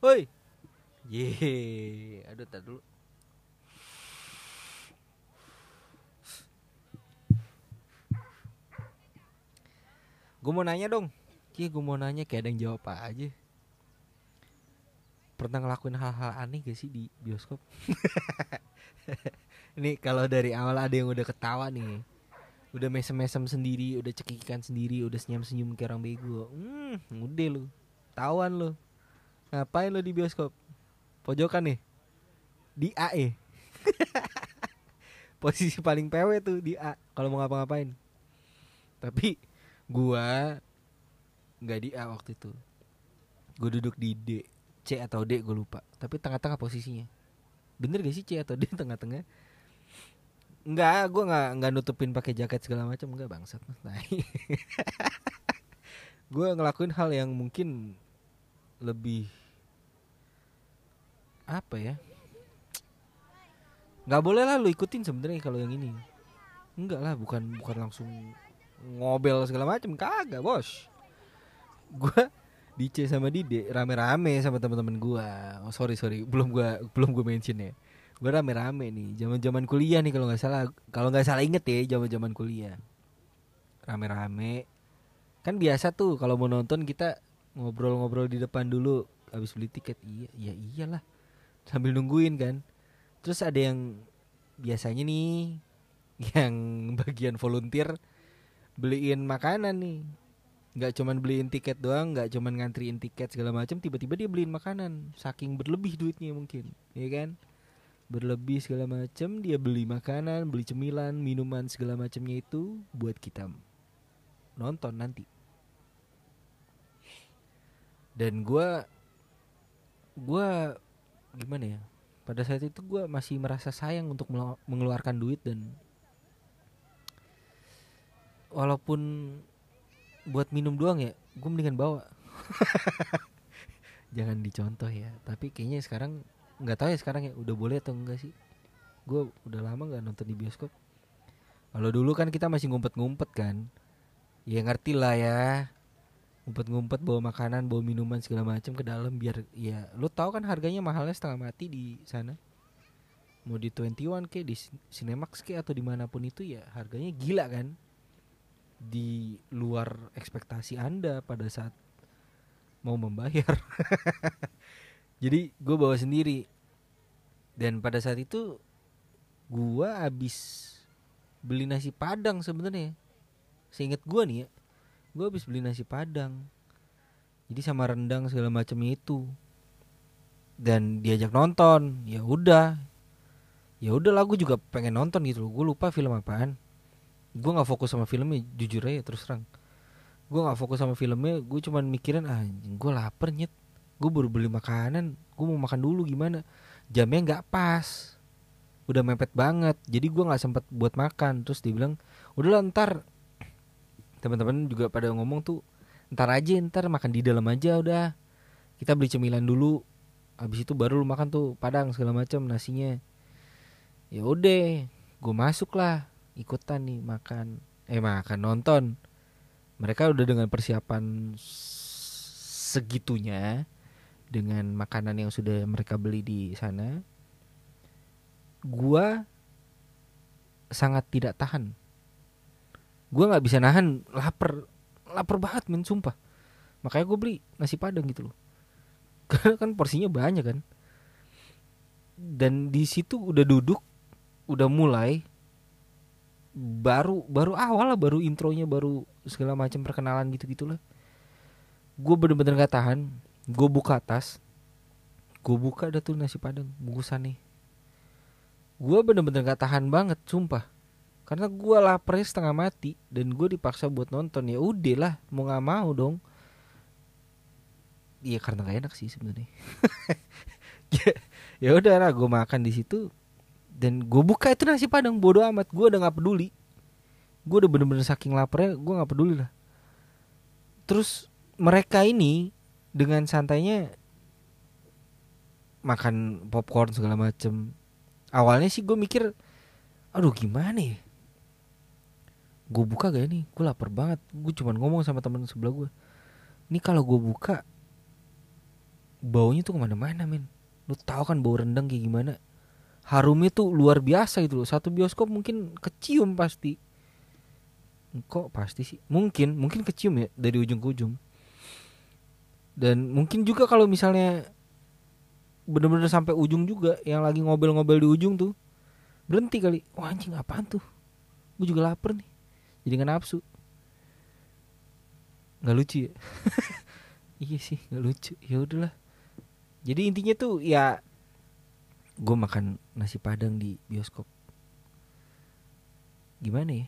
Woi. Ye, aduh tar dulu. Gue mau nanya dong. Ki, gue mau nanya kayak ada yang jawab aja. Pernah ngelakuin hal-hal aneh gak sih di bioskop? Nih kalau dari awal ada yang udah ketawa nih. Udah mesem-mesem sendiri, udah cekikikan sendiri, udah senyum-senyum kayak orang bego. Hmm, udah lu. Tawan lu. Ngapain lu di bioskop? Pojokan nih. Di A eh. Posisi paling PW tuh di A kalau mau ngapa-ngapain. Tapi gua nggak di A waktu itu. Gue duduk di D, C atau D gue lupa. Tapi tengah-tengah posisinya. Bener gak sih C atau D tengah-tengah? Enggak, gue nggak nggak nutupin pakai jaket segala macam enggak bangsat. Nah, gue ngelakuin hal yang mungkin lebih apa ya? Nggak boleh lah lu ikutin sebenarnya kalau yang ini. Enggak lah, bukan bukan langsung ngobel segala macam kagak bos. Gue di C sama Dide rame-rame sama teman-teman gue oh sorry sorry. Belum gue belum gue mention ya. Gue rame-rame nih. Zaman zaman kuliah nih kalau nggak salah. Kalau nggak salah inget ya zaman zaman kuliah. Rame-rame. Kan biasa tuh kalau mau nonton kita ngobrol-ngobrol di depan dulu habis beli tiket. Iya ya iyalah sambil nungguin kan. Terus ada yang biasanya nih yang bagian volunteer beliin makanan nih. Nggak cuman beliin tiket doang nggak cuman ngantriin tiket segala macam tiba-tiba dia beliin makanan. Saking berlebih duitnya mungkin ya kan? Berlebih segala macam dia beli makanan beli cemilan minuman segala macamnya itu buat kita nonton nanti. Dan gua gua gimana ya pada saat itu gua masih merasa sayang untuk mengeluarkan duit dan walaupun buat minum doang ya gue mendingan bawa. Jangan dicontoh ya tapi kayaknya sekarang nggak tahu ya sekarang ya udah boleh atau enggak sih? Gue udah lama nggak nonton di bioskop. Kalau dulu kan kita masih ngumpet-ngumpet kan. Ya ngerti lah ya ngumpet-ngumpet bawa makanan bawa minuman segala macam ke dalam biar ya lu tahu kan harganya mahalnya setengah mati di sana? Mau di 21 ke di Cinemax ke atau di mana pun itu ya harganya gila kan? Di luar ekspektasi anda pada saat mau membayar. Jadi gue bawa sendiri. Dan pada saat itu gue habis beli nasi padang sebenarnya. Seingat gue nih ya gue habis beli nasi padang. Jadi sama rendang segala macamnya itu. Dan diajak nonton. Ya udah. Ya udah lah gue juga pengen nonton gitu gue lupa film apaan. Gue nggak fokus sama filmnya jujur aja terus terang. Gue nggak fokus sama filmnya gue cuman mikirin ah gue lapar nyet. Gue baru beli makanan. Gue mau makan dulu gimana? Jamnya nggak pas. Udah mepet banget. Jadi gue nggak sempet buat makan. Terus dia bilang udah ntar teman-teman juga pada ngomong tuh ntar aja ntar makan di dalam aja udah. Kita beli cemilan dulu. Habis itu baru lu makan tuh padang segala macam nasinya. Ya udah gue masuk lah ikutan nih makan eh makan nonton. Mereka udah dengan persiapan segitunya dengan makanan yang sudah mereka beli di sana gua sangat tidak tahan gua nggak bisa nahan lapar lapar banget men sumpah. Makanya gue beli nasi padang gitu loh. Karena kan porsinya banyak kan. Dan di situ udah duduk udah mulai baru baru awal lah baru intronya baru segala macam perkenalan gitu gitulah gue bener-bener gak tahan. Gue buka tas. Gue buka ada tuh nasi padang bungkusannya. Gue bener-bener gak tahan banget sumpah karena gue laparnya setengah mati dan gue dipaksa buat nonton. Ya udah lah mau nggak mau dong. Iya karena gak enak sih sebenarnya. Ya, udah lah gue makan di situ dan gue buka itu nasi padang. Bodoh amat gue udah nggak peduli. Gue udah bener-bener saking laparnya gue nggak peduli lah. Terus mereka ini dengan santainya makan popcorn segala macem. Awalnya sih gue mikir aduh gimana ya gue buka gak nih? Gue lapar banget. Gue cuman ngomong sama teman sebelah gue ini kalau gue buka baunya tuh ke mana-mana men lu tahu kan bau rendang kayak gimana? Harumnya tuh luar biasa gitu loh. Satu bioskop mungkin kecium pasti. Kok pasti sih? Mungkin mungkin kecium ya dari ujung ke ujung. Dan mungkin juga kalau misalnya bener-bener sampai ujung juga yang lagi ngobel-ngobel di ujung tuh berhenti kali. Wah anjing apaan tuh? Gue juga lapar nih jadi nggak nafsu. Nggak lucu ya? Iya sih nggak lucu. Ya udahlah. Jadi intinya tuh ya gue makan nasi padang di bioskop. Gimana ya